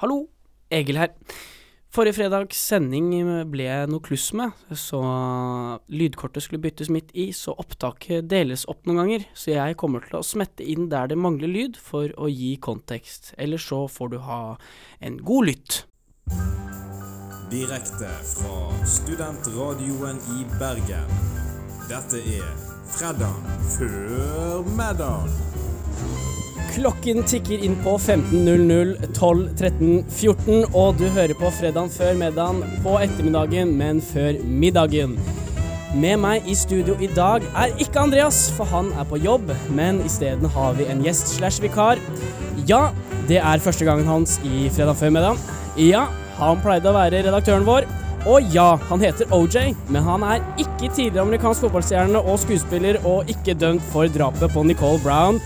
Hallo, Egil her. Forrige fredags sending ble noe kluss med, så lydkortet skulle byttes midt i, så opptaket deles opp noen ganger. Så jeg kommer til å smette inn der det mangler lyd, for å gi kontekst. Ellers så får du ha en god lytt. Direkte fra studentradioen i Bergen. Dette er Fredag før middag. Klokken tikker inn på 15.00, 12, 13, 14, og du hører på fredagen før middagen på ettermiddagen, men før middagen. Med meg i studio i dag er ikke Andreas, for han er på jobb, men isteden har vi en gjest slash vikar. Ja, det er første gangen hans i Fredag før middag. Ja, han pleide å være redaktøren vår. Og ja, han heter OJ, men han er ikke tidligere amerikansk fotballstjerne og skuespiller, og ikke dømt for drapet på Nicole Brown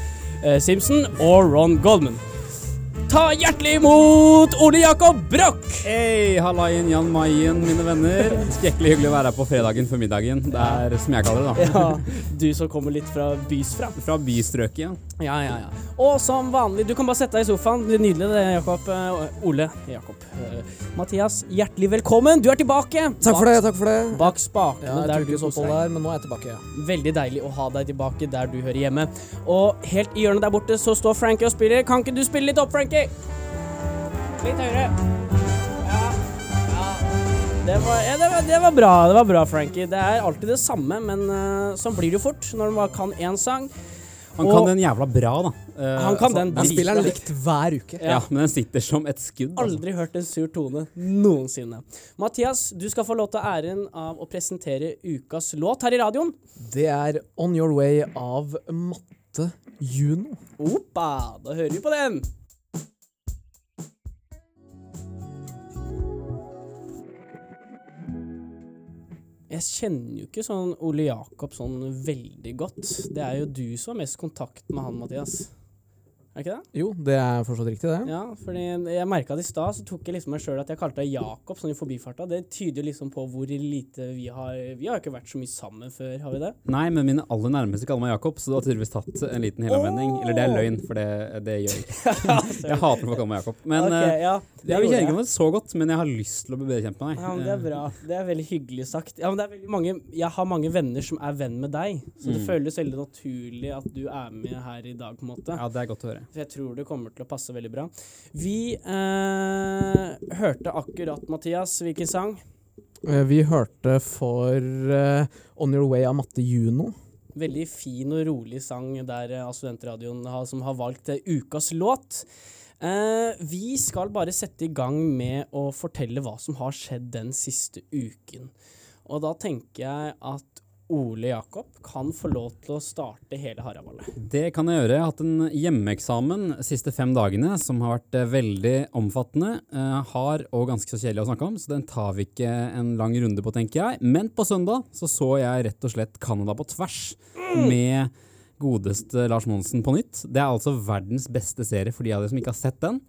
Simpson og Ron Goldman. Ta hjertelig imot Ole Jakob Broch! Hei, hallaien, Jan Mayen, mine venner. Skrekkelig hyggelig å være her på fredagen for middagen. Det er som jeg kaller det, da. Ja, du som kommer litt fra bys fra. Fra bystrøket, ja. Ja, ja, ja. Og som vanlig, du kan bare sette deg i sofaen. Det er nydelig det, Jakob. Eh, Ole Jakob. Eh, Mathias, hjertelig velkommen. Du er tilbake. Takk for det. takk for det. Bak spakene Ja, der du koser deg. men nå er jeg tilbake. Ja. Veldig deilig å ha deg tilbake der du hører hjemme. Og helt i hjørnet der borte så står Frankie og spiller. Kan ikke du spille litt opp, Frankie? Litt høyere. Ja. ja. Det var, ja, det, var, det var bra, det var bra, Frankie. Det er alltid det samme, men uh, sånn blir det jo fort når man kan én sang. Han kan den jævla bra, da. Eh, Han kan altså, den Han spiller den likt hver uke. Ja, men den sitter som et skudd. Altså. Aldri hørt en sur tone noensinne. Mathias, du skal få lov til æren av å presentere ukas låt her i radioen. Det er On Your Way av Matte Juno. Opa, da hører vi på den. Jeg kjenner jo ikke sånn Ole Jakob sånn veldig godt. Det er jo du som har mest kontakt med han, Mathias. Er ikke det? Jo, det er fortsatt riktig, det. Ja, fordi jeg merka det i stad, så tok jeg liksom meg sjøl at jeg kalte deg Jakob sånn i forbifarta. Det tyder jo liksom på hvor lite vi har Vi har jo ikke vært så mye sammen før, har vi det? Nei, men mine aller nærmeste kaller meg Jakob, så du har tydeligvis tatt en liten helomvending. Eller det er løgn, for det, det gjør jeg ikke. Jeg hater å folk kaller meg Jakob. Men okay, ja, det jeg vil gjorde kjenne jeg. ikke så godt, men jeg har lyst til å bli bedre med deg. Ja, men Det er bra. Det er veldig hyggelig sagt. Ja, men det er veldig mange, Jeg har mange venner som er venn med deg, så det Mm. føles veldig naturlig at du er med her i dag. på en måte. Ja, det er godt å høre. Så jeg tror det kommer til å passe veldig bra. Vi eh, hørte akkurat, Mathias, hvilken sang? Eh, Vi hørte for eh, On Your Way av Matte Juno. Veldig fin og rolig sang der eh, av Studentradioen har, som har valgt eh, ukas låt. Eh, vi skal bare sette i gang med å fortelle hva som har skjedd den siste uken. Og da tenker jeg at Ole Jakob kan få lov til å starte hele haraballet. Det kan jeg gjøre. Jeg har hatt en hjemmeeksamen de siste fem dagene som har vært eh, veldig omfattende, eh, hard og ganske så kjedelig å snakke om, så den tar vi ikke en lang runde på, tenker jeg. Men på søndag så så jeg rett og slett Canada på tvers med godeste Lars Monsen på nytt. Det er altså verdens beste serie for de av dere som ikke har sett den.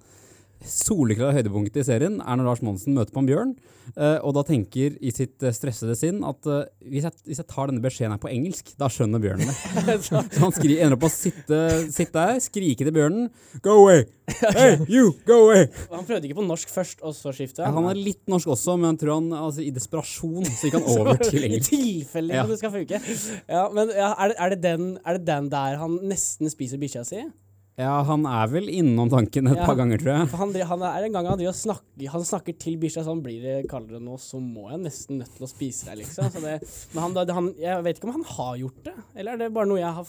Soleklare høydepunktet i serien er når Lars Monsen møter på en bjørn, eh, og da tenker i sitt eh, stressede sinn at eh, hvis, jeg, hvis jeg tar denne beskjeden her på engelsk, da skjønner bjørnen det. Så han skri, ender opp å sitte, sitte der, skrike til bjørnen Go away! Hey, you! Go away! Han prøvde ikke på norsk først, og så skifte. Ja, han er litt norsk også, men jeg tror han altså, i desperasjon så gikk han over til I engelsk. tilfelle Ja. det skal funke. Ja, men ja, er, det, er, det den, er det den der han nesten spiser bikkja si? Ja, han er vel innom tanken et Ja. par ganger, tror jeg. Han, han er en gang han, snakker, han snakker til bikkja sånn blir det kaldere nå, så må jeg nesten nødt til å spise deg, liksom. Så det, men han, han, jeg vet ikke om han har gjort det, eller er det bare noe jeg har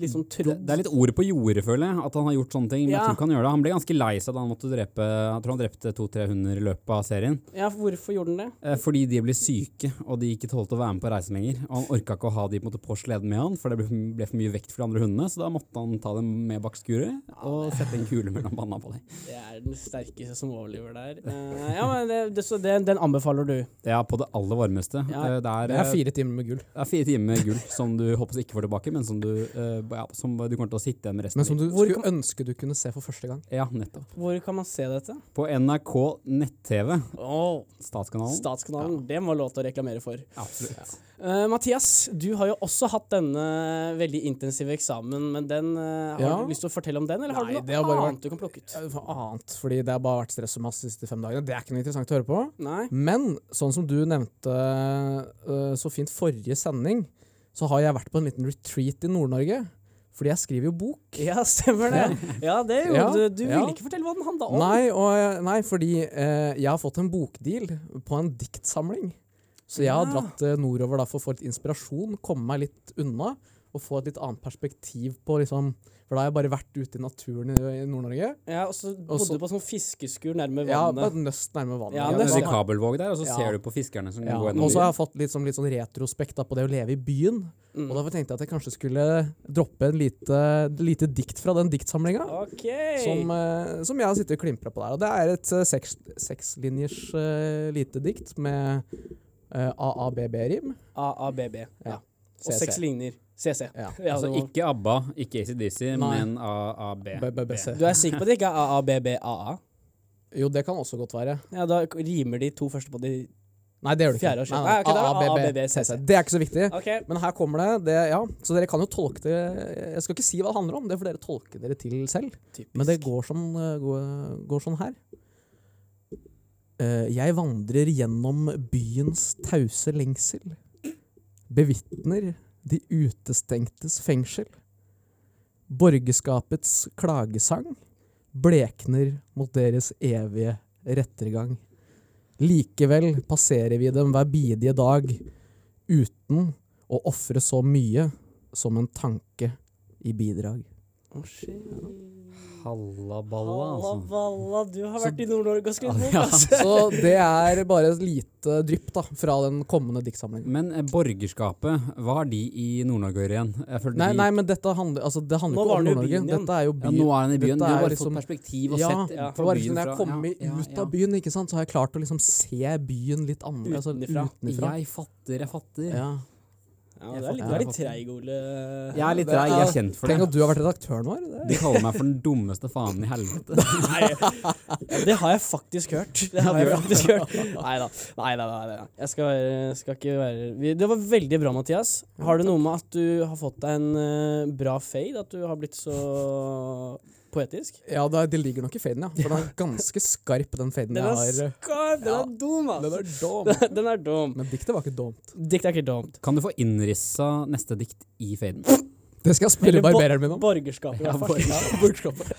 liksom Det, trodd? det er litt ordet på jordet, føler jeg, at han har gjort sånne ting. Men Ja. jeg tror ikke han gjør det. Han ble ganske lei seg da han måtte drepe Jeg tror han drepte to-tre hunder i løpet av serien. Ja, hvorfor gjorde han det? Eh, Fordi de ble syke, og de ikke tålte å være med på reisen lenger. Og han orka ikke å ha de på, en måte, på sleden med han, for det ble, ble for mye vekt for de andre hundene. Så da måtte han ta dem med bak skuret og sette en kule mellom panna på dem. Det er den sterkeste som overlever der. Eh, ja, men det, det, så det, den anbefaler du. Det er på det aller varmeste. Ja, Eh, det, er, Det er fire timer med gull. det er fire timer med gull som du håper ikke får tilbake, men som du eh, ja, som du kommer til å sitte igjen med resten Men som du Hvor skulle kan- ønske du kunne se for første gang. Ja, nettopp. Hvor kan man se dette? På NRK nett-TV, Åh, Statskanalen. Statskanalen. Det må lov til å reklamere for. Absolutt. Eh, Mathias, du har jo også hatt denne veldig intensive eksamen, men den, uh, har Ja. du lyst til å fortelle om den, eller har Nei, du det noe har bare annet du kan plukke ut? Eh, annet, fordi det har bare vært stress og masse de siste fem dagene. Det er ikke noe interessant å høre på. Nei? Men sånn som du nevnte uh, så fint forrige sending, så har jeg vært på en liten retreat i Nord-Norge. Fordi jeg skriver jo bok. Ja, stemmer det. Ja, det gjorde Ja, du. Du ja. ville ikke fortelle hva den handla om. Nei, og, nei fordi eh, jeg har fått en bokdeal på en diktsamling. Så jeg har dratt eh, nordover da, for å få litt inspirasjon, komme meg litt unna, og få et litt annet perspektiv på liksom For da har jeg bare vært ute i naturen i, Nord-Norge. Ja, og så bodde Også, du på sånn fiskeskur nærme Ja, på vannet. et nøst nærme vannet. Ja, nøst, ja. kabelvåg der, og så Ja. ser du på fiskerne som Ja, går og så har jeg fått litt, sånn, litt sånn retrospekt da, på det å leve i byen. Mm. Og da tenkte jeg at jeg kanskje skulle droppe en lite, lite dikt fra den diktsamlinga. OK. Som, eh, som jeg har sittet og klimpra på der. Og det er et eh, seks, sekslinjers eh, lite dikt med uh, AABB-rim. AABB. Ja. Og seks ligner. CC. Ja. Altså ikke ABBA, ikke ACDC, men AAB. Du er sikker på at det ikke er AABBAA? Jo, det kan også godt være. Ja, da rimer de to første på de Nei, det gjør det ikke. Nei, nei, okay, ok, da er det AABB, ABB, CC. Det er ikke så viktig. Okay. Men her kommer det, det. Ja, så dere kan jo tolke det Jeg skal ikke si hva det handler om, det får dere tolke dere til selv. Typisk. Men det går sånn, eh, går, går sånn her. Eh, jeg vandrer gjennom byens tause lengsel. Bevitner de utestengtes fengsel. Borgerskapets klagesang blekner mot deres evige rettergang. Likevel passerer vi dem hver bidige dag uten å ofre så mye som en tanke i bidrag. Oh, shit. Halla balla, Halla altså. balla, du har Så- vært i Nord-Norge og skrevet bok, Ja. altså. Så det er bare et lite drypp da, fra den kommende diktsamlingen. Men eh, borgerskapet, hva har de i Nord-Norge å gjøre igjen? Jeg følte Nei, de, nei, men dette handler, altså, det handler ikke om Nord-Norge. Dette er jo ja, nå er den i byen. Du har bare liksom- fått perspektiv og ja, sett ja. på for byen liksom, når jeg kommer ja, ja, ut av byen, ikke sant, så har jeg klart å liksom se byen litt annerledes. Altså, utenifra. Jeg fatter, jeg fatter. Ja. Ja, du er litt, du er litt treig, Ole. Jeg er litt treig, jeg er kjent for det. Tenk at du har vært redaktøren vår. De kaller meg for den dummeste fanen i helvete. Nei, det har jeg faktisk hørt. Det har jeg faktisk hørt. Nei da. Nei, nei, nei, nei. Jeg skal, være, skal ikke være Det var veldig bra, Mathias. Har det noe med at du har fått deg en eh, bra fade? At du har blitt så poetisk? Ja, det, det ligger nok i faden, ja. For den er ganske skarp, den faden Den jeg har. skarp! Den Ja. er dum, Den er dum. Den er dum. Men diktet var ikke dumt. Diktet er ikke dumt. Kan du få innrissa neste dikt i faden? Det skal jeg Eller barbereren min om. Borgerskapet, Ja, borgerskapet.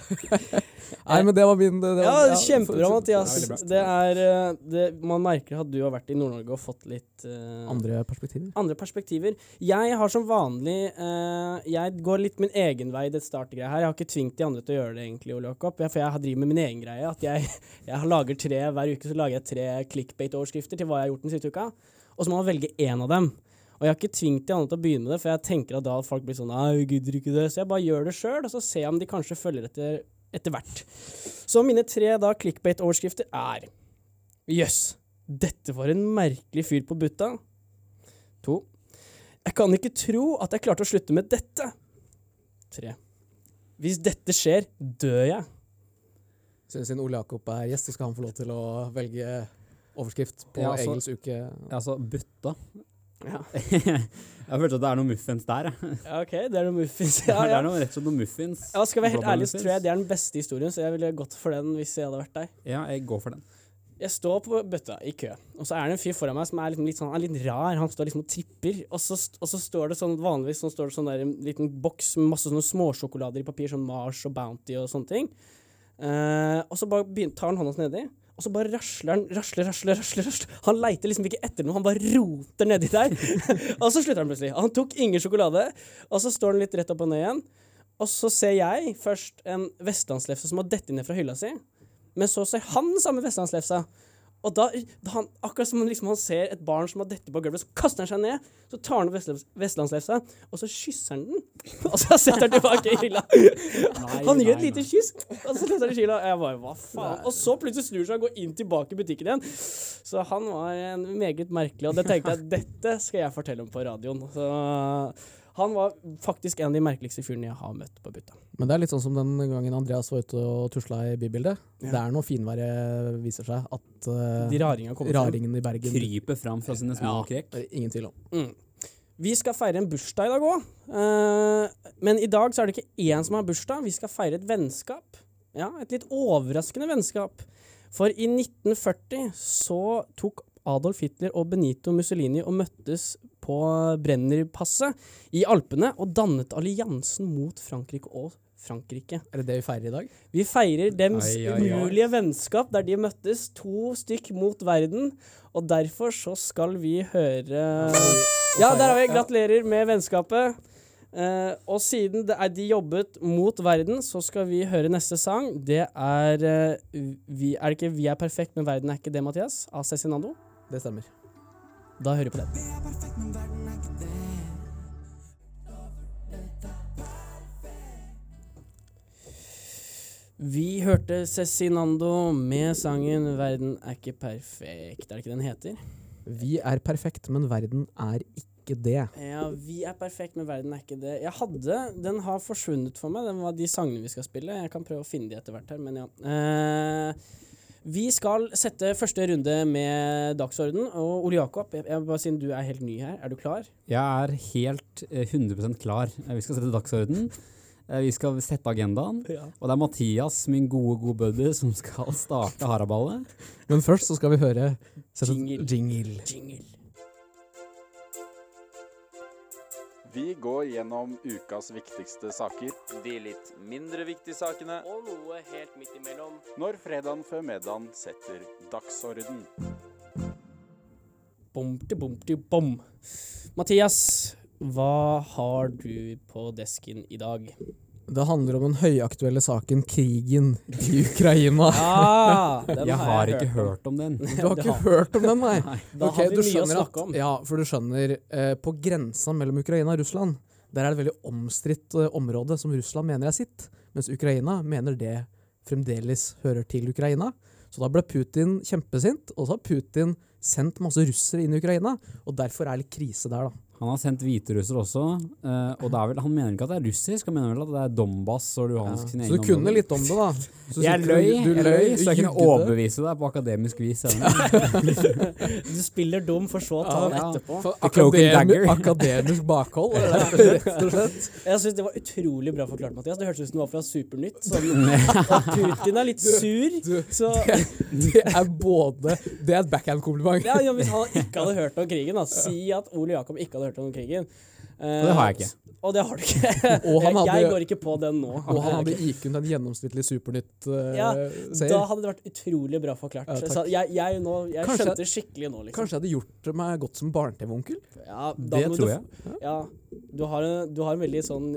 Nei, men det var min det, det Ja, var, kjempebra, Mathias. Det er. Det er eh, det, Man merker at du har vært i Nord-Norge og fått litt uh, Andre perspektiver. andre perspektiver. Jeg har som vanlig uh, Jeg går litt min egen vei i det startegreia her. Jeg har ikke tvingt de andre til å gjøre det, egentlig, Ole Jakob. Jeg- For jeg har driver med min egen greie. At jeg, jeg lager tre, Hver uke så lager jeg tre clickbait-overskrifter til hva jeg har gjort den siste uka. Og så må man velge én av dem. Og jeg har ikke tvingt de andre til å begynne med det, for jeg tenker at da folk blir sånn Nei, gidder ikke det. Så jeg bare gjør det sjøl, og så ser jeg om de kanskje følger etter etter hvert. Så mine tre da clickbait-overskrifter er Jøss, dette var en merkelig fyr på butta. To. Jeg kan ikke tro at jeg klarte å slutte med dette. Tre. Hvis dette skjer, dør jeg. Siden siden Ole Jakob er gjest, så skal han få lov til å velge overskrift på Ja, altså- Egils uke. Altså, butta. Ja. jeg følte at det er noe muffins der, jeg. Ja, OK, det er noe muffins. Ja, Ja, det er noe, rett og slett noe muffins. ja, skal jeg være helt ærlig, så tror jeg det er den beste historien, så jeg ville gått for den hvis jeg hadde vært deg. Ja, jeg går for den. Jeg står på bøtta i kø, og så er det en fyr foran meg som er liksom litt, sånn, er litt rar. Han står liksom og tripper, og så, og så står det sånn vanligvis så står det sånn der, en liten boks med masse sånne småsjokolader i papir, sånn Mars og Bounty og sånne ting. Uh, og så bare begyn- tar han hånda nedi, og så bare rasler han, rasler, rasler, rasler, rasler. Han leiter liksom ikke etter noe, han bare roter nedi der. og så slutter han plutselig. Han tok ingen sjokolade, og så står han litt rett opp og ned igjen. Og så ser jeg først en vestlandslefse som har dettet ned fra hylla si. Men så ser han samme vestlandslefsa. Og da, da han, akkurat som liksom, han ser et barn som har dette på gulvet, så kaster han seg ned. Så tar han opp vestlands- vestlandslefsa, og så kysser han den. Og så setter han tilbake i hylla. han gir et lite kyss, og så setter han i hylla. Jeg bare, hva faen? Og så plutselig snur seg og går inn tilbake i butikken igjen. Så han var en meget merkelig, og det tenkte jeg dette skal jeg fortelle om på radioen. Så Han var faktisk en av de merkeligste fyrene jeg har møtt på butta. Men det er litt sånn som den gangen Andreas var ute og tusla i bybildet. Ja. Det er noe finværet viser seg at uh, De raringene kommer raringen i Bergen Kryper fram fra sine små Ja. krek. Ingen tvil om. Mm. Vi skal feire en bursdag i dag òg. men i dag så er det ikke én som har bursdag. Vi skal feire et vennskap. Ja, Et litt overraskende vennskap. For i 1940 så tok Adolf Hitler og Benito Mussolini og møttes på Brennerpasset i Alpene og dannet alliansen mot Frankrike og Frankrike. Er det det vi feirer i dag? Vi feirer dems Ai, ai, ai. umulige vennskap der de møttes to stykk mot verden, og derfor så skal vi høre Ja, der har vi! Gratulerer med vennskapet. Uh, og siden det er de jobbet mot verden, så skal vi høre neste sang. Det er uh, vi, Er det ikke 'Vi er perfekt, men verden er ikke det', Mathias? Av Cezinando. Det stemmer. Da hører vi på den. Vi hørte Cezinando med sangen 'Verden er ikke perfekt'. Er det ikke den heter? Vi er perfekt, men verden er ikke det. Ja, vi er perfekt, men verden er ikke det. Jeg hadde Den har forsvunnet for meg. Den var de sangene vi skal spille. Jeg kan prøve å finne de etter hvert her, men ja. Eh, vi skal sette første runde med dagsorden. Og Ole Jakob, jeg, jeg bare siden du er helt ny her, er du klar? Jeg er helt eh, 100% klar. Eh, Vi skal sette dagsorden. Eh, Vi skal sette agendaen. Ja. Og det er Mathias, min gode, gode buddy, som skal starte haraballet. Men først så skal vi høre Jingle. jingle. Jingle. Vi går gjennom ukas viktigste saker, de litt mindre viktige sakene, Og noe helt midt imellom. når fredagen før middagen setter dagsorden. Bom til bom til bom. Mathias, hva har du på desken i dag? Det handler om den høyaktuelle saken krigen i Ukraina. Ja, Jeg har ikke hørt om den. Du har ikke hørt om den, nei? Da okay, har vi mye å snakke snakke at- om. Ja, for du skjønner, eh, på grensa mellom Ukraina og Russland, der er det et veldig omstridt eh, område som Russland mener er sitt, mens Ukraina mener det fremdeles hører til Ukraina. Så da ble Putin kjempesint, og så har Putin sendt masse russere inn i Ukraina, og derfor er det litt krise der, da. Han har sendt hviterussere også, eh, og det er vel, han mener ikke at det er russisk, han mener vel at det er Donbass og Luhansk sine Så du kunne litt om det, da. Så Jeg løy, du- du jeg løy, så jeg kunne overbevise deg på akademisk vis. Du spiller dum for så å ta det etterpå. Akademi akademisk bakhold, rett og slett. Jeg syns det var utrolig bra forklart, Mathias. Det hørtes ut som det var fra Supernytt. Sånn, Putin er litt sur, Du, så det er både Det er et backhand-kompliment. ja, ja, Hvis han ikke hadde hørt om krigen, da. Si at Ole Jakob ikke hadde hørt om krigen. Eh, Og det har jeg ikke. Og det har du ikke. Han jeg, går ikke på den nå. Og han hadde IQ-en til en gjennomsnittlig Ja, Uh, ja, Da hadde det vært utrolig bra forklart. Ja, så jeg, jeg, nå, jeg Kanskje- skjønte skikkelig nå, liksom. Kanskje jeg hadde gjort meg godt som barne-TV-onkel? Ja, Det tror du, jeg. Ja, du har en, du har en veldig sånn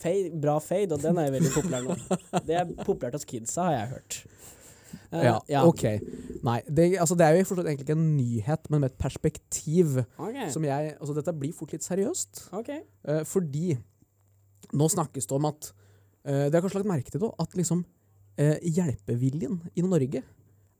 fade, bra fade, og den er jo veldig populær nå. Det er populært hos kidsa, har jeg hørt. Eh, Ja, ja. ok. Nei, det, altså, det er jo forstått egentlig ikke en nyhet, men med et perspektiv Okay. som jeg Altså, dette blir fort litt seriøst. Okay. Uh, fordi nå snakkes det om at uh, Det har kanskje lagt merke til det, at liksom hjelpeviljen i Norge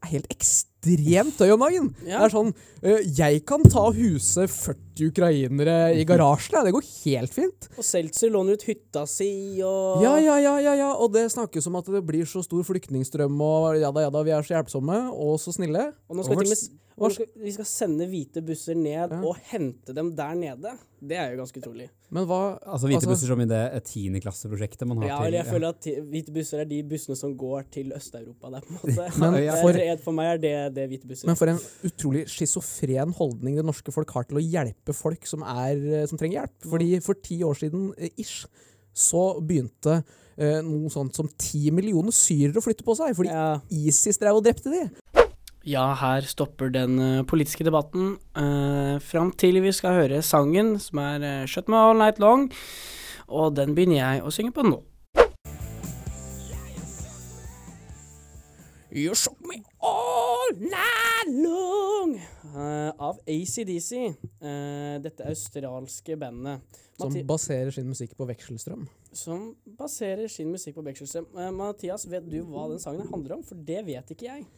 er helt ekstremt høy om dagen. Ja. Det er sånn eh, Jeg kan ta huse 40 ukrainere i garasjen, det går helt fint. Og Seltzer låner ut hytta si, og Ja, ja, ja, ja, ja, og det snakkes om at det blir så stor flyktningstrøm, og ja da, ja da, vi er så hjelpsomme og så snille. Og nå skal, til og med, skal, vi skal sende hvite busser ned Ja. og hente dem der nede. Det er jo ganske utrolig. Men hva Altså hvite Altså- busser som i det eh, tiendeklasseprosjektet man har Ja, til Ja, jeg føler at hvite busser er de bussene som går til Øst-Europa. der, på en måte. Men for- for meg er det, det hvite busser. Men for en utrolig schizofren holdning det norske folk har til å hjelpe folk som, er, eh, som trenger hjelp. Fordi for ti år siden eh, ish, så begynte eh, noe sånt som ti millioner syrere å flytte på seg. Fordi ja. ISIS drev og drepte de. Ja, her stopper den eh, politiske debatten uh, fram til vi skal høre sangen, som er uh, 'Shut Me All Night Long'. Og den begynner jeg å synge på nå. You shook me all night long uh, av ACDC. Uh, dette australske bandet. Som baserer sin musikk på vekselstrøm. som baserer sin musikk på vekselstrøm. Uh, Mathias, vet du hva den sangen handler om? For det vet ikke jeg.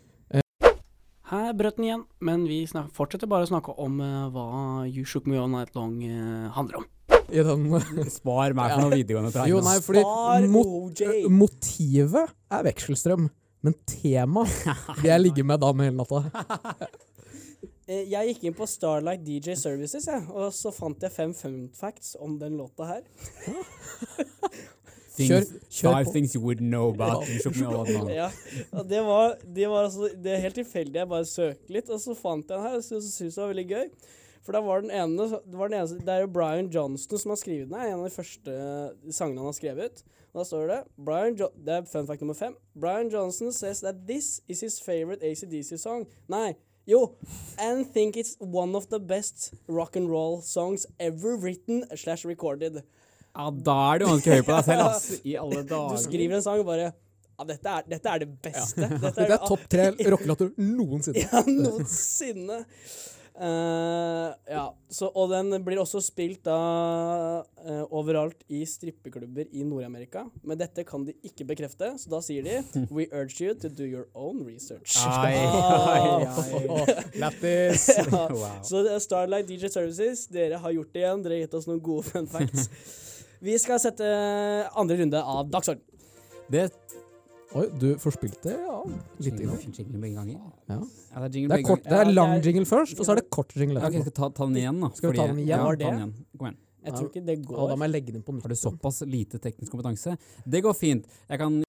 Her brøt den igjen, men vi fortsetter bare å snakke om uh, hva You Shook Me All Night Long uh, handler om. i den Spar meg for noe videregående til Jo, nei, fordi mot, motivet er vekselstrøm, men temaet vil jeg ligge med da med hele natta. Eh, Jeg gikk inn på Starlight DJ Services, jeg, og så fant jeg fem fun facts om den låta her. Things, Kjør- kjør five på. things you wouldn't know about. ja. Ja, det var, det var altså, det er helt tilfeldig. Jeg bare søkte litt, og så fant jeg den her. og Så syntes jeg det var veldig gøy. For da var den ene, det var den eneste, det er jo Brian Johnston som har skrevet den. her, En av de første sangene han har skrevet. Og da står det Brian jo Det er fun fact nummer fem. Brian Johnson says that this is his favorite ACDC song. Nei. Jo, and think it's one of the best rock and roll songs ever written slash recorded. Ja, da er du ganske høy på deg selv, ass. I alle dager. Du skriver en sang og bare ja, dette, er, dette er det beste. Dette Dette er topp tre rockelåter noensinne. Ja, noensinne. Uh, ja, så, og den blir også spilt da uh, overalt i strippeklubber i Nord-Amerika. Men dette kan de ikke bekrefte, så da sier de We urge you to do your own research. Ai, ai, ai. Lættis! Ja, Wow. Så er Starlight DJ Services, dere har gjort det igjen. Dere har gitt oss noen gode fun facts. Vi skal sette andre runde av dagsorden. Det Oi, du forspilte ja, litt jingle, jingle begge ganger. Ja. Ja, det er Det er, kort, det er lang jingle først, og så er det kort jingle Ja, ok, etterpå. skal vi ta, ta den igjen, da? Skal vi ta den igjen? Ja, Var ta den det? igjen. Kom igjen. Jeg tror ikke det går. da må jeg legge den på nytt. Har du såpass lite teknisk kompetanse? Det går fint. Jeg kan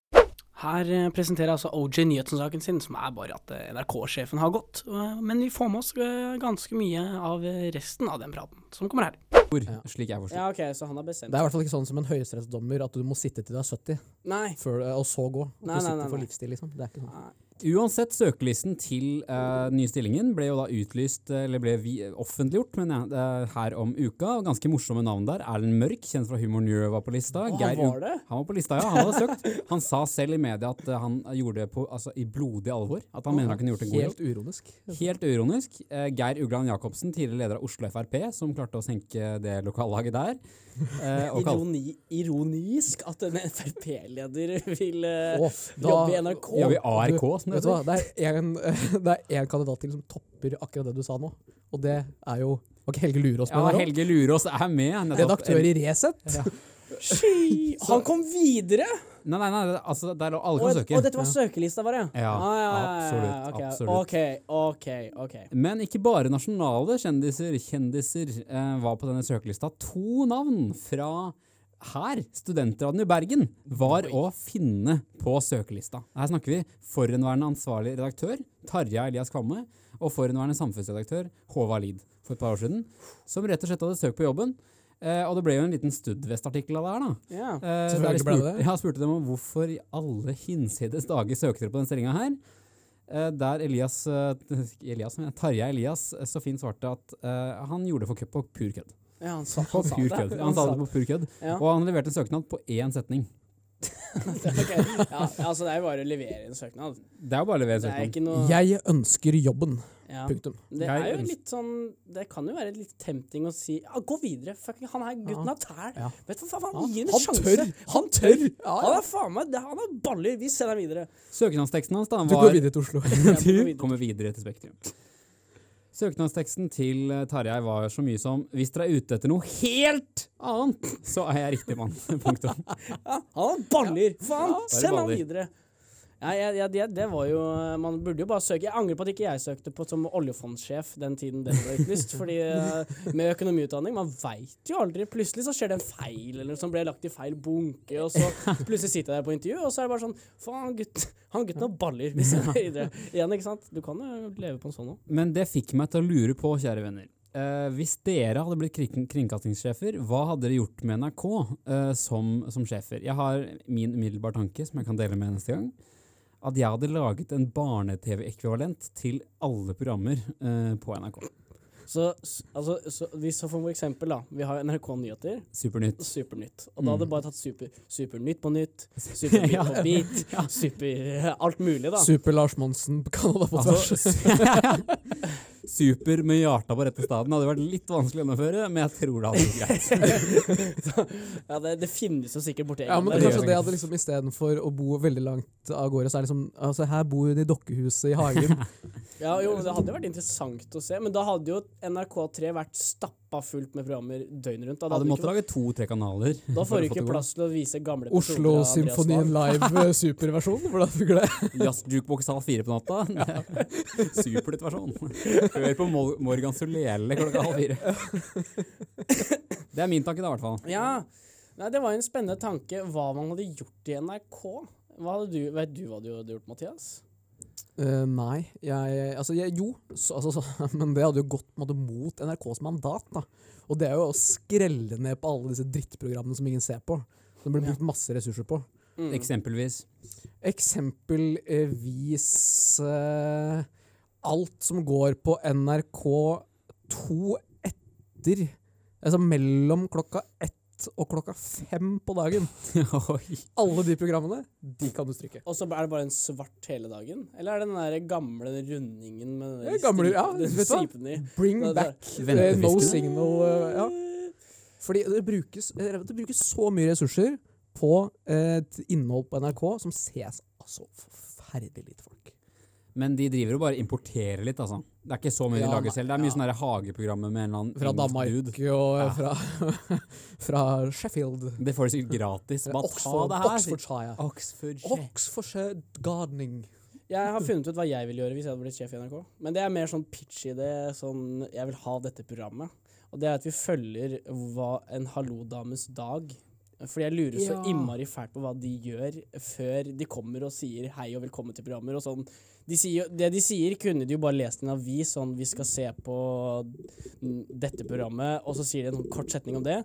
Her eh, presenterer altså OJ nyhetssaken sin, som er bare at eh, NRK-sjefen har gått. Men vi får med oss eh, ganske mye av resten av den praten som kommer her. Ja. slik jeg forstår. Ja, ok, så han har bestemt Det er i hvert fall ikke sånn som en høyesterettsdommer at du må sitte til du er 70, Nei. før, og så gå. At Nei, du nei, sitter nei, for nei. livstid, liksom. Det er ikke sånn. Nei. Uansett, søkelisten til uh, nye stillingen ble jo da utlyst, eh, eller ble vi, offentliggjort, men uh, er her om uka. og Ganske morsomme navn der. Erlend Mørk, kjent fra Humor Neuro, var på lista. Å, Geir han var det? Han var på lista, ja. Han hadde søkt. Han sa selv i media at uh, han gjorde det på, altså, i blodig alvor. At han mener han kunne gjort en god Helt jobb. Helt uironisk. Eh, Geir Ugland Jacobsen, tidligere leder av Oslo Frp, som klarte å senke det lokallaget der. Eh, og Ironi, ironisk at en Frp-leder vil eh, da- jobbe i NRK. ja, vi ARK, som det Vet du hva, det er en, det er en kandidat til som topper akkurat det du sa nå, og det er jo Var ikke Helge Lurås med Ja, der? Helge Lurås er med. nettopp. Redaktør i Resett. Sky! Han kom videre! Nei, nei, nei, altså, der lå alle Og, kan søke. og dette var søkelista vår, ja? Ja, Ah, ja, ja, ja, absolutt, ok, absolutt. OK, okay, ok. Men ikke bare nasjonale kjendiser, kjendiser eh, var på denne søkelista. To navn fra her, Studentradioen i Bergen, var å finne på søkelista. Her snakker vi forhenværende ansvarlig redaktør, Tarja Elias Kvamme, og forhenværende samfunnsredaktør, Håvard Lid, for et par år siden, som rett og slett hadde søkt på jobben. Eh, og det ble jo en liten Studvest-artikkel av det her, da. Ja. Eh, der Selvfølgelig jeg ble det spurte, ja, spurte dem om hvorfor i alle hinsides dager søkte dere på den stillinga her. Eh, der Elias, eh, Elias Tarjei Elias eh, så fint svarte at eh, han gjorde det for, på pur kødd. Ja, han sa, han sa det. kødd. Han sa det på pur kødd. Ja. Og han leverte en søknad på én setning. okay. ja, altså, det er jo bare å levere en søknad. Det er jo bare å levere er søknad. noe Jeg ønsker jobben. ja. Punktum. Det er jo litt sånn Det kan jo være litt tempting å si ja, gå videre. Fucking, han her gutten har tær. Ja. Vet du hva faen, gi ham en han sjanse. tør! Han tør! Ja, Han er faen meg Han har baller. Vi sender ham videre. Søknadsteksten hans da Du går videre til Oslo. Videre. kommer videre til Spektrum. Søknadsteksten til eh, Tarjei var så mye som Hvis dere er ute etter noe helt annet, så er jeg riktig mann. Punktum. Ja, han baller! Faen, send ham videre. Ja, ja, ja, det, det var jo Man burde jo bare søke. Jeg angrer på at ikke jeg søkte på som oljefondsjef den tiden den ble utlyst. fordi eh, med økonomiutdanning, man veit jo aldri. Plutselig så skjer det en feil, eller som ble lagt i feil bunke, og så plutselig sitter jeg der på intervju, og så er det bare sånn Faen, gutt, han gutten har baller. Igjen, ikke sant? Du kan jo leve på en sånn òg. Men det fikk meg til å lure på, kjære venner. Eh, hvis dere hadde blitt kring kringkastingssjefer, hva hadde dere gjort med NRK eh, som, som sjefer? Jeg har min umiddelbare tanke, som jeg kan dele med neste gang. At jeg hadde laget en barne-TV-ekvivalent til alle programmer eh, på NRK. Så, altså, så, hvis så for eksempel, da. Vi har NRK Nyheter. Supernytt. Supernytt. Og da hadde Mm. bare tatt super, Supernytt på nytt, Supernytt Ja. på beat, super Alt mulig, da. Super-Lars Monsen på Canada på tvers. Altså, super med hjarta på rette staden hadde vært litt vanskelig å gjennomføre, men jeg tror det hadde vært greit. Ja, det, det finnes jo sikkert borti Ja, men det kanskje det hadde liksom istedenfor å bo veldig langt av gårde, så er liksom Altså, her bor hun i dokkehuset i hagen. Ja, jo, det hadde vært interessant å se, men da hadde jo NRK3 vært stappa fullt med programmer døgnet rundt. Da, hadde, hadde du du måtte lage to-tre kanaler. da får du ikke plass til å vise gamle Oslo-symfonien live eh, superversjon. Hvordan funker det? Jazz Jukebox halv fire på natta. Superlitt versjon. Hør på Mor- Morgan Solele klokka halv fire. Det er min tanke, da, i hvert fall. Ja, Nei, det var en spennende tanke hva man hadde gjort i NRK. Hva hadde du, vet du hva du hadde gjort, Mathias? Eh, nei, jeg Altså, jeg, jo, så, altså, så, men det hadde jo gått på en måte, mot NRKs mandat. da. Og det er jo å skrelle ned på alle disse drittprogrammene som ingen ser på. Som blir brukt masse ressurser på. Mm. Eksempelvis. Eksempelvis uh, alt som går på NRK2 etter Altså mellom klokka ett og klokka fem på dagen. Oi. Alle de programmene, de kan du stryke. Og så er det bare en svart hele dagen? Eller er det den der gamle rundingen med den, gamle- ja, stripen- vet du hva? i? Bring Det back eh, no signal. Uh, ja. Fordi det brukes, eh, det brukes så mye ressurser på et innhold på NRK som ses altså forferdelig lite folk. Men de driver jo bare importerer litt, altså. Det er ikke så mye Ja, de lager selv. Det er mye ja. sånne hageprogrammer med en eller annen Fra Danmark dude. og Ja. fra, fra Sheffield. Det får de sikkert gratis. Bare ta Oxford, det her. Oxfordshire. Oxfordshire. Oxfordshire Gardening. Jeg har funnet ut hva jeg vil gjøre hvis jeg hadde blitt sjef i NRK. Men det er mer sånn pitch-idé. Sånn, jeg vil ha dette programmet. Og det er at vi følger hva en hallodames dag Fordi jeg lurer så Ja. innmari fælt på hva de gjør før de kommer og sier hei og velkommen til programmer og sånn. De sier, det de sier, kunne de jo bare lest i en avis sånn vi skal se på dette programmet, og så sier de en sånn kort setning om det.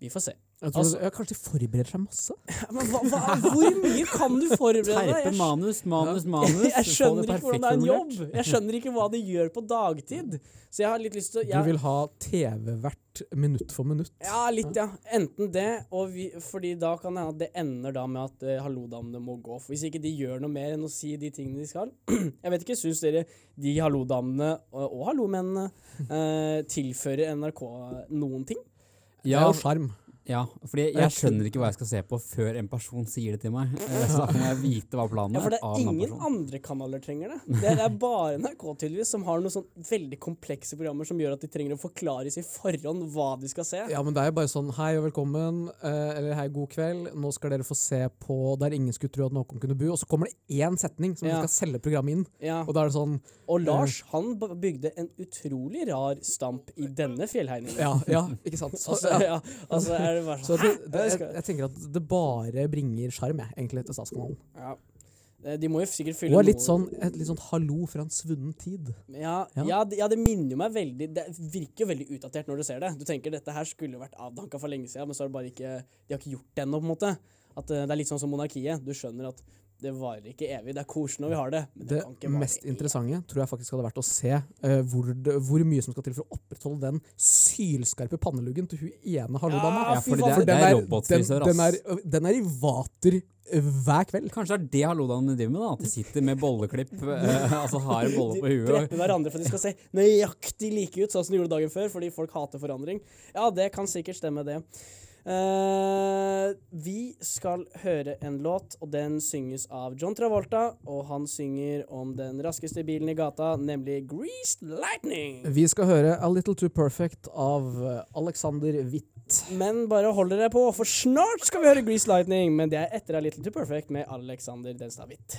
Vi får se. Jeg tror Altså- ja, kanskje de forbereder seg masse? Men hva, hva, hvor mye kan du forberede deg? Terpe manus, manus, manus. jeg skjønner ikke hvordan det er en jobb. Jeg skjønner ikke hva de gjør på dagtid. Så jeg har litt lyst til å Du vil ha TV-vert minutt for minutt? Ja, litt, ja. Enten det, og vi, fordi da kan det hende at det ender da med at uh, hallodamene må gå. For hvis ikke de gjør noe mer enn å si de tingene de skal Jeg vet ikke, syns dere de hallodamene og, og hallomennene uh, tilfører NRK noen ting? Det Ja, er jo sjarm. Ja, fordi jeg skjønner ikke hva jeg skal se på før en person sier det til meg. Eh, Så da må jeg vite hva planen er. Ja. For det er ingen andre kanaler trenger det. Det er, bare NRK tydeligvis som har noen sånn veldig komplekse programmer som gjør at de trenger å forklares i forhånd hva de skal se. Ja, men det er jo bare sånn hei og velkommen, eh, eller hei, god kveld. Nå skal dere få se på Der ingen skulle tro at noen kunne bo. Og så kommer det én setning som Ja. du skal selge programmet inn. Ja. Og da er det sånn Og Lars han bygde en utrolig rar stamp i denne fjellhegningen. Ja, ja ikke sant? Så, Altså, ja. ja, altså er det bare så sånn det, det, jeg, jeg tenker at det bare bringer sjarm, jeg, egentlig, til Statskanalen. ja. Eh, De må jo sikkert fylle Og litt noe- sånn, et litt sånn hallo fra en svunnen tid. ja, Ja. ja. det, ja, det minner jo meg veldig Det virker jo veldig utdatert når du ser det. Du tenker dette her skulle vært avdanka for lenge siden, men så har det bare ikke De har ikke gjort det ennå, på en måte. At eh, Det er litt sånn som monarkiet. Du skjønner at det varer ikke evig. Det er koselig når vi har det. Men det, Det kan ikke vare mest evig. interessante tror jeg faktisk hadde vært å se uh, hvor, det, hvor mye som skal til for å opprettholde den sylskarpe panneluggen til hun ene hallo-dama. Ja, For er- det den den, den, er, den er i vater eh, hver kveld. Kanskje det er det hallodamen driver med, da? At de sitter med bolleklipp, Uh, altså har en bolle på huet. De prepper hverandre for at de skal se nøyaktig like ut, sånn som de gjorde dagen før, fordi folk hater forandring. Ja, det kan sikkert stemme, det. Eh, vi skal høre en låt, og den synges av John Travolta. Og han synger om den raskeste bilen i gata, nemlig Greased Lightning. Vi skal høre A Little Too Perfect av eh, Alexander Witt. Men bare hold dere på, for snart skal vi høre Greased Lightning. Men det er etter A Little Too Perfect med Alexander Denstad Witt.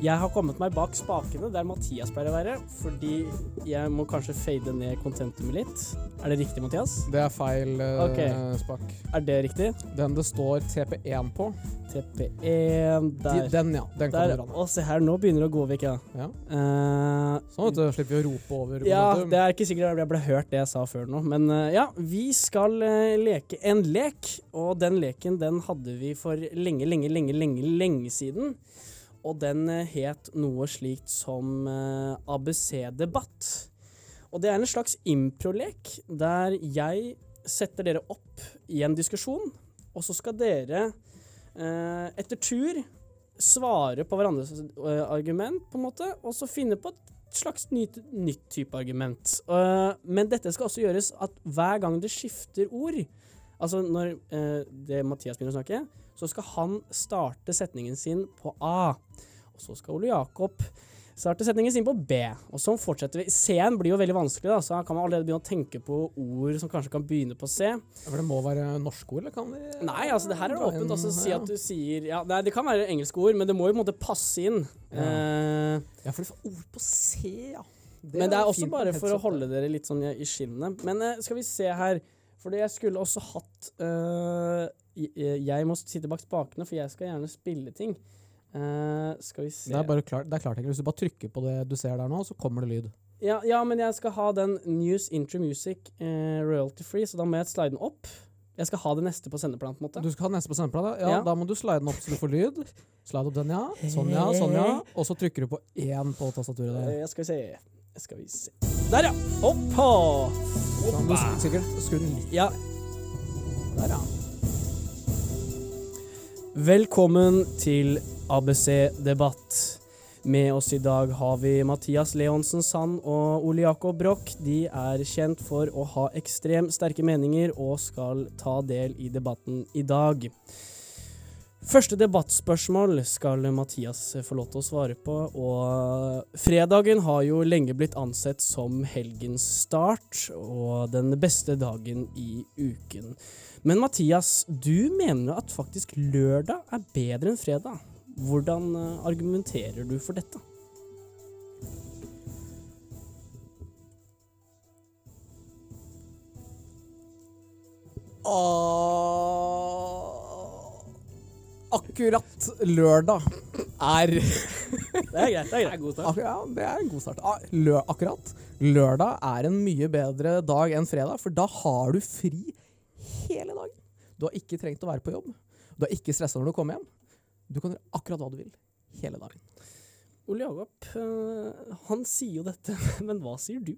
Jeg har kommet meg bak spakene der Mathias pleier å være, fordi jeg må kanskje fade ned contentumet litt. Er det riktig, Mathias? Det er feil uh, okay. spak. Er det riktig? Den det står TP1 på, TP1 de, der. den ja. Den der. kommer an. Å, se her, nå begynner det å gå vekk, ja. Ja. Uh, Sånn vet du, slipper vi å rope over. Ja, momentum. det er ikke sikkert jeg ble hørt det jeg sa før nå, men uh, ja, vi skal leke en lek, og den leken den hadde vi for lenge, lenge, lenge, lenge, lenge siden. Og den eh, het noe slikt som eh, ABC-debatt. Og det er en slags improlek der jeg setter dere opp i en diskusjon, og så skal dere eh, etter tur svare på hverandres argument, på en måte, og så finne på et slags nytt, nytt type argument. Men dette skal også gjøres at hver gang det skifter ord, altså når det Mathias begynner å snakke, så skal han starte setningen sin på A. Og så skal Ole Jakob starte setningen sin på B. Og sånn fortsetter vi. C-en blir jo veldig vanskelig, da, så her kan man allerede begynne å tenke på ord som kanskje kan begynne på C. For det må være norske ord, eller kan vi Nei, altså det her er åpent. Altså si at du sier ja, Nei, det kan være engelske ord, men det må jo på en måte passe inn. Ja. uh, Ja, for det er ord på C, ja. men det er også bare for å holde dere litt sånn i skinnet. Men uh, skal vi se her Fordi jeg skulle også hatt eh, jeg- må sitte bak spakene, for jeg skal gjerne spille ting. Uh, skal vi se Det er bare klart, det er klart. Hvis du bare trykker på det du ser der nå, så kommer det lyd. ja, ja, men jeg skal ha den News Intro Music uh, royalty free, så da må jeg slide den opp. Jeg skal ha det neste på sendeplan, på en måte. Du skal ha det neste på sendeplan Ja, Ja. da må du slide den opp så du får lyd. Slide opp den, ja. Sånn, ja. Sånn, ja. Og så trykker du på én på tastaturet der. Uh, skal vi se Skal vi se Der, ja! Oppa! Sikkert skru den litt Ja, der, ja. Velkommen til ABC Debatt. Med oss i dag har vi Mathias Leonsen Sand og Ole Jakob Broch. De er kjent for å ha ekstremt sterke meninger og skal ta del i debatten i dag. Første debattspørsmål skal Mathias få lov til å svare på. Og fredagen har jo lenge blitt ansett som helgens start og den beste dagen i uken. Men Mathias, du mener at faktisk lørdag er bedre enn fredag. Hvordan eh, argumenterer du for dette? Åh, akkurat lørdag er Det er greit. det er greit. Ak ja, det er en god start. Ah, Lø akkurat. Lørdag er en mye bedre dag enn fredag, for da har du fri. Du har ikke trengt å være på jobb. Du er ikke stressa når du kommer hjem. Du kan gjøre akkurat hva du vil hele dagen. Ole Jakob, eh, han sier jo dette, men hva sier du?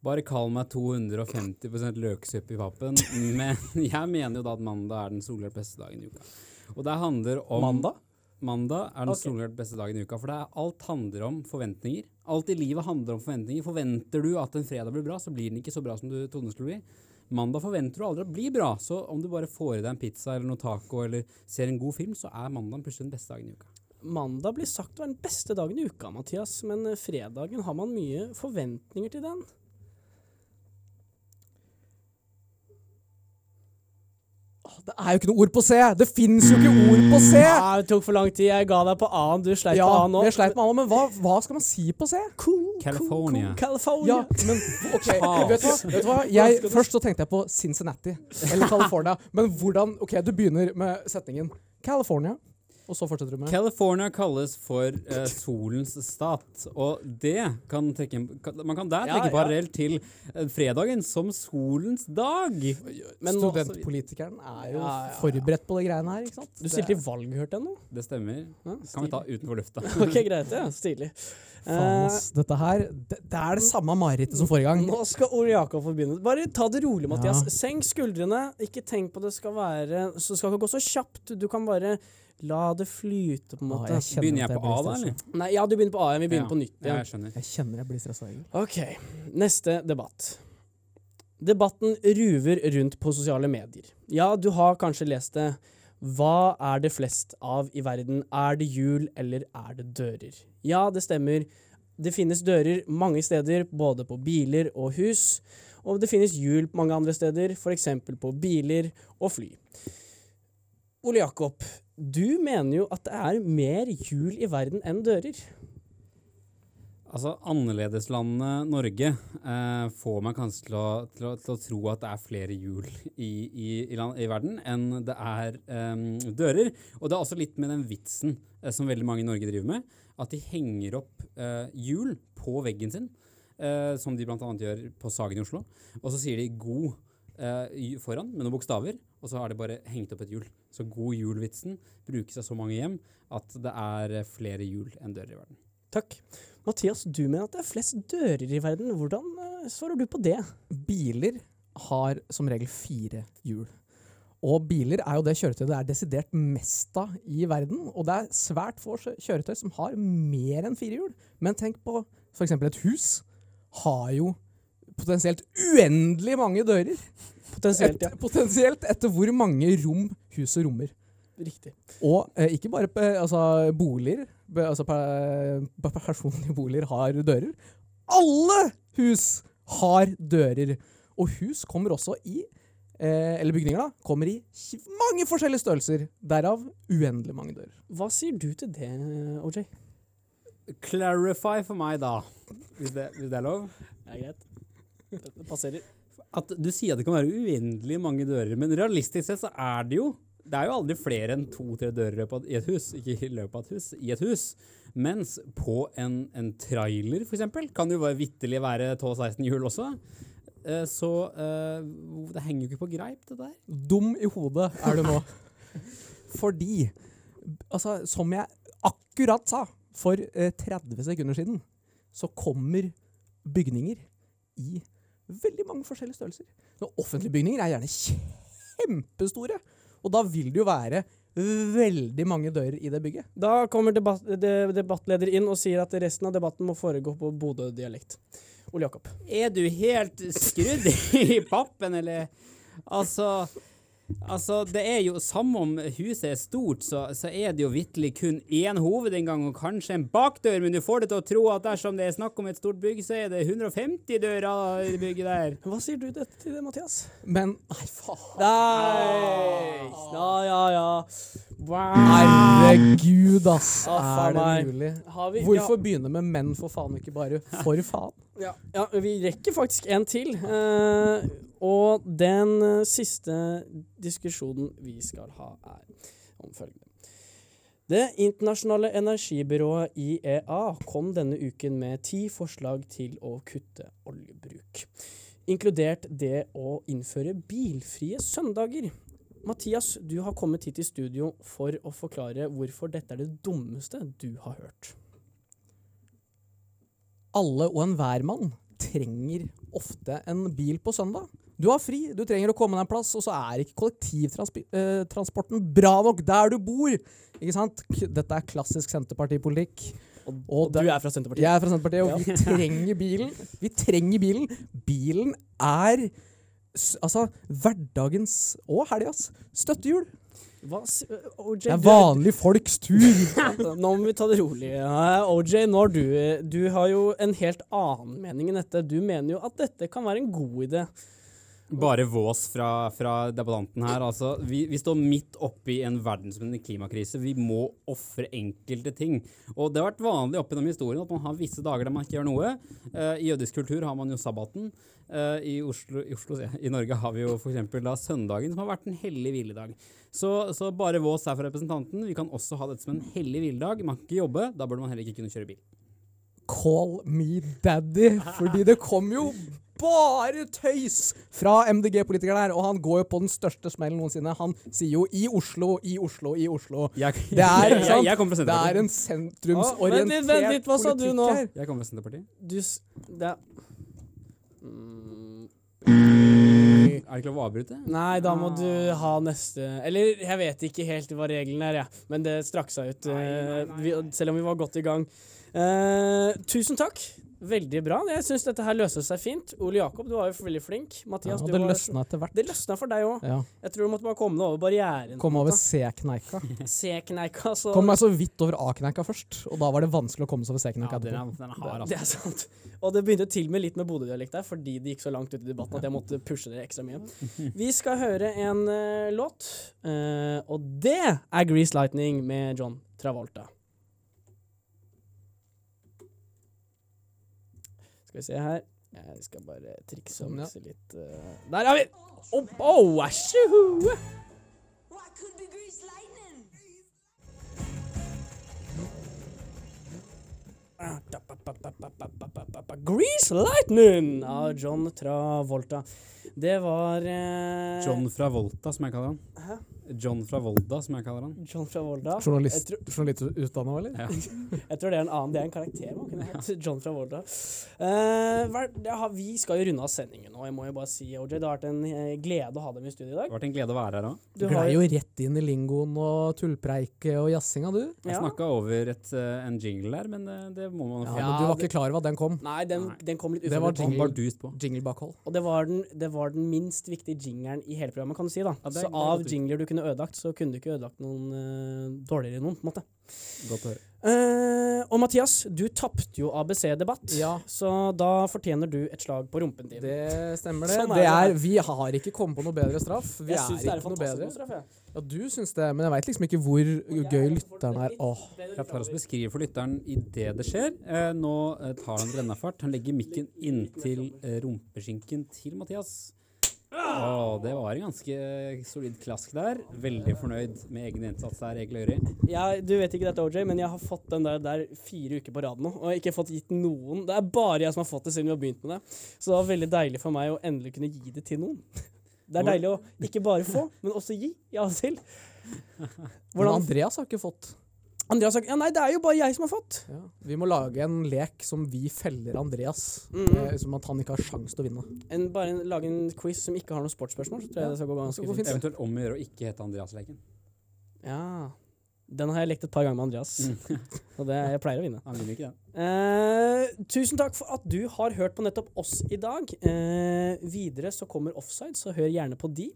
Bare kall meg 250% løksuppe i pappen, men jeg mener jo da at mandag er den solklart beste dagen i uka. Og det handler om Mandag? Mandag er den okay. solklart beste dagen i uka, for det er, alt handler om forventninger. Alt i livet handler om forventninger. Forventer du at en fredag blir bra, så blir den ikke så bra som du trodde den skulle bli. Mandag forventer du aldri å bli bra, så om du bare får i deg en pizza eller noe taco eller ser en god film, så er mandag plutselig den beste dagen i uka. Mandag blir sagt å være den beste dagen i uka, Mathias, men fredagen har man mye forventninger til den. Det er jo ikke noe ord på C! Det fins jo ikke ord på C! Ja, det tok for lang tid. Jeg ga deg på A-en. Du sleit Ja, på A nå. jeg sleit med alle, men hva, hva skal man si på C? Cool, California. Cool, cool, California. Ja, men ok, vet du hva? Vet du hva? Jeg, først så tenkte jeg på Cincinnati, eller California. Men hvordan Ok, du begynner med setningen California, og så fortsetter du med California kalles for eh, solens stat, og det kan trekke kan, Man kan der trekke ja. parallell til eh, fredagen som solens dag. Men Studentpolitikeren er jo Ja, ja, ja. forberedt på de greiene her, ikke sant? Du stilte i valg, hørte jeg nå? Det stemmer. Ja, Kan vi ta utenfor lufta. Ok, greit. ja, Stilig. Faen, ass. Dette her det, det er det samme marerittet som forrige gang. Nå skal Ole Jakob få begynne. Bare ta det rolig, Mathias. Ja. Senk skuldrene. Ikke tenk på det skal være Så skal ikke gå så kjapt. Du kan bare la det flyte, på en måte. jeg Begynner jeg på A da, eller? Nei, ja, du begynner på A. Vi begynner Ja. på nytt Ja, igjen. jeg skjønner. Jeg kjenner jeg blir stressa. Ok, neste debatt. Debatten ruver rundt på sosiale medier. Ja, du har kanskje lest det. Hva er det flest av i verden? Er det hjul, eller er det dører? Ja, det stemmer. Det finnes dører mange steder, både på biler og hus. Og det finnes hjul mange andre steder, f.eks. på biler og fly. Ole Jakob, du mener jo at det er mer hjul i verden enn dører. Altså, Annerledeslandet Norge eh, får meg kanskje til å, til, å, til å tro at det er flere hjul i, i, i, land, i verden enn det er eh, dører. Og det er også litt med den vitsen eh, som veldig mange i Norge driver med, at de henger opp eh, hjul på veggen sin, eh, som de bl.a. gjør på Sagen i Oslo. Og så sier de 'god' eh, foran med noen bokstaver, og så har de bare hengt opp et hjul. Så 'god jul'-vitsen brukes av så mange hjem at det er flere hjul enn dører i verden. Takk. Mathias, du mener at det er flest dører i verden. Hvordan eh, svarer du på det? Biler har som regel fire hjul. Og biler er jo det kjøretøyet det er desidert mest av i verden. Og det er svært få kjø- kjøretøy som har mer enn fire hjul. Men tenk på f.eks. et hus har jo potensielt uendelig mange dører. Potensielt, ja. Et, potensielt etter hvor mange rom huset rommer. Riktig. Og eh, ikke bare altså, boliger, be, altså pe, pe, personlige boliger har dører. Alle hus har dører. Og hus kommer også i eh, Eller bygninger, da. Kommer i mange forskjellige størrelser. Derav uendelig mange dører. Hva sier du til det, OJ? Clarify for meg, da, hvis det, hvis det er lov. Det er greit. Det passerer. At du sier at det kan være uendelig mange dører, men realistisk sett så er det jo Det er jo aldri flere enn to-tre dører i et hus, ikke i løpet av et hus, i et hus. Mens på en, en trailer, eksempel, kan det jo vitterlig være 12-16 hjul også. Eh, Så eh, det henger jo ikke på greip, det der. Dum i hodet er du nå. Fordi, altså, som jeg akkurat sa for eh, 30 sekunder siden, så kommer bygninger i veldig mange forskjellige størrelser. Nå, offentlige bygninger er gjerne kjempestore, og da vil det jo være veldig mange dører i det bygget. Da kommer debatt, de, debattleder inn og sier at resten av debatten må foregå på Bodø-dialekt. Ole Jakob. Er du helt skrudd i pappen, eller? Altså, altså det er jo Samme om huset er stort, så, så er det jo vitterlig kun én hovedinngang og kanskje en bakdør, men du får det til å tro at dersom det er snakk om et stort bygg, så er det 150 dører i det bygget der. Hva sier du til det, Mathias? Men nei, faen. Nei! Ja, ja, ja. Wow. Herregud, ass. Å, er det mulig? Vi, Hvorfor begynne med menn, for faen, ikke bare for faen? Ja, ja, vi rekker faktisk en til. Uh, og den uh, siste diskusjonen vi skal ha, er om følgende. Det internasjonale energibyrået IEA kom denne uken med ti forslag til å kutte oljebruk. Inkludert det å innføre bilfrie søndager. Mathias, du har kommet hit i studio for å forklare hvorfor dette er det dummeste du har hørt. alle og enhver mann trenger ofte en bil på søndag. Du har fri, du trenger å komme deg en plass, og så er ikke kollektivtransporten bra nok der du bor. Ikke sant? Dette er klassisk Senterpartipolitikk. Og, Og du er fra Senterpartiet? Jeg er fra Senterpartiet, og vi trenger bilen. Vi trenger bilen. Bilen er altså hverdagens og helgas støttehjul. Hva, OJ, Det er vanlig folks tur. Nå må vi ta det rolig. Ja, OJ, når du, du har jo en helt annen mening enn dette. Du mener jo at dette kan være en god idé. Bare vås fra, fra debattanten her. Altså, vi, vi står midt oppi en verdensomspennende klimakrise. Vi må ofre enkelte ting. Og det har vært vanlig opp gjennom historien at man har visse dager der man ikke gjør noe. Uh, I jødisk kultur har man jo sabbaten. Uh, I Oslo, i, Oslo I Norge har vi jo f.eks. da søndagen, som har vært en hellig hviledag. Så, så bare vås her fra representanten. Vi kan også ha dette som en hellig hviledag. Man kan ikke jobbe, da burde man heller ikke kunne kjøre bil. Call me daddy, fordi det kom jo bare tøys fra MDG-politikeren her, og han går jo på den største smellen noensinne. Han sier jo 'i Oslo, i Oslo, i Oslo'. Jeg, Det er, jeg, sant? jeg fra det er en sentrumsorientert politikk her. vent litt, hva sa du nå? Jeg kommer fra Senterpartiet. Du s- Det er mm, Er det ikke lov å avbryte? Nei, da må du ha neste Eller jeg vet ikke helt hva reglene er, ja. Men det strakk seg ut, eh, vi, selv om vi var godt i gang. Uh, tusen takk. Veldig bra. Jeg syns dette her løste seg fint. Ole Jakob, du var jo veldig flink. Ja, og det løsna etter hvert. Det løsna for deg òg. Ja. Jeg tror du måtte bare komme deg over barrieren. Komme over C-kneika. C-kneika, så Kom meg så vidt over A-kneika først, og da var det vanskelig å komme seg over Ja, C-kneika den er, den Det altså. er sant. Og det begynte til med litt med Bodø-dialekt der, fordi det gikk så langt ut i debatten at jeg måtte pushe det ekstra mye. Vi skal høre en uh, låt, uh, og det er Grease Lightning med John Travolta. Skal vi se her. Jeg skal bare trikse og Sånn, mikse litt. Uh, Der har vi! Oh, oh, æsju! What grease lightning? Av John Travolta. Det var eh, John fra Volta, som jeg kaller han. Hæ? John fra Volda, som jeg kaller han. John fra Volda. Journalist, tror, journalist utdannet, eller? Ja. jeg tror det er en annen, det er en karakter man kunne hatt. John fra Volda. Uh, vi skal jo runde av sendingen nå, jeg må jo bare si, OJ. Det har vært en eh, glede å ha dem i studio i dag. Det har vært en glede å være her òg. Du glei jo rett inn i lingoen og tullpreiket og jazzinga, du. Jeg Ja. snakka over et, eh, en jingle der, men det må man Ja, få. men du var ikke klar over at den kom. Nei, den, Nei. den kom litt Det var jingle, jingle. Jinglebakhold. Og det var, den, det var den minst viktige jingeren i hele programmet, kan du si. da. Ja, det så av jingler du kunne ødelagt, så kunne du ikke ødelagt noen uh, dårligere noen, på en måte. Godt å høre. Uh, og Mathias, du tapte jo ABC-debatt, Ja. så da fortjener du et slag på rumpen din. Det stemmer, det. Sånn er det det. er, vi har ikke kommet på noe bedre straff. Vi jeg er syns det er ikke noe bedre. straff, jeg. Ja, du syns det, men jeg veit liksom ikke hvor gøy lytteren er. Åh. Jeg tar og beskriver for lytteren idet det skjer. Uh, nå tar han brennafart. Han legger mikken inntil rumpeskinken til Mathias. Å, det var en ganske solid klask der. Veldig fornøyd med egen innsats der, Egil Øyri. Ja, du vet ikke dette, OJ, men jeg har fått den der, der fire uker på rad nå, og ikke fått gitt noen. Det er bare jeg som har fått det siden vi har begynt med det. Så det var veldig deilig for meg å endelig kunne gi det til noen. Det er deilig å ikke bare få, men også gi, Ja, selv. Hvordan Andreas har ikke fått. Andreas har sagt Ja, nei, det er jo bare jeg som har fått. Ja. Vi må lage en lek som vi feller Andreas, Mm. eh, som at han ikke har sjans til å vinne. En, bare en, lage en quiz som ikke har noen sportsspørsmål, så tror jeg det skal gå ganske fint. fint. Eventuelt om å gjøre å ikke hete Andreas-leken. Ja. Den har jeg lekt et par ganger med Andreas, og det, jeg pleier å vinne. Han vinner ikke den. Eh, tusen takk for at du har hørt på nettopp oss i dag. Eh, videre så kommer Offside, så hør gjerne på de.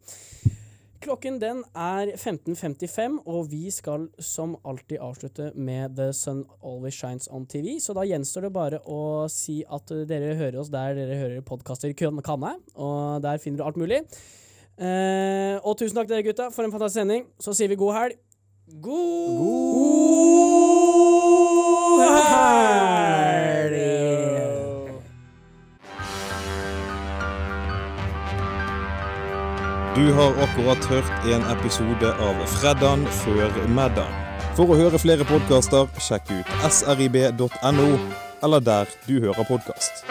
Klokken den er 15.55, og vi skal som alltid avslutte med The Sun Always Shines On TV. Så da gjenstår det bare å si at dere hører oss der dere hører podkaster kan jeg, og der finner du alt mulig. Eh, og tusen takk til dere gutta for en fantastisk sending. Så sier vi god helg. God, God, helg! Du har akkurat hørt en episode av Freddan før middag. For å høre flere podkaster, sjekk ut srib.no, eller der du hører podkast.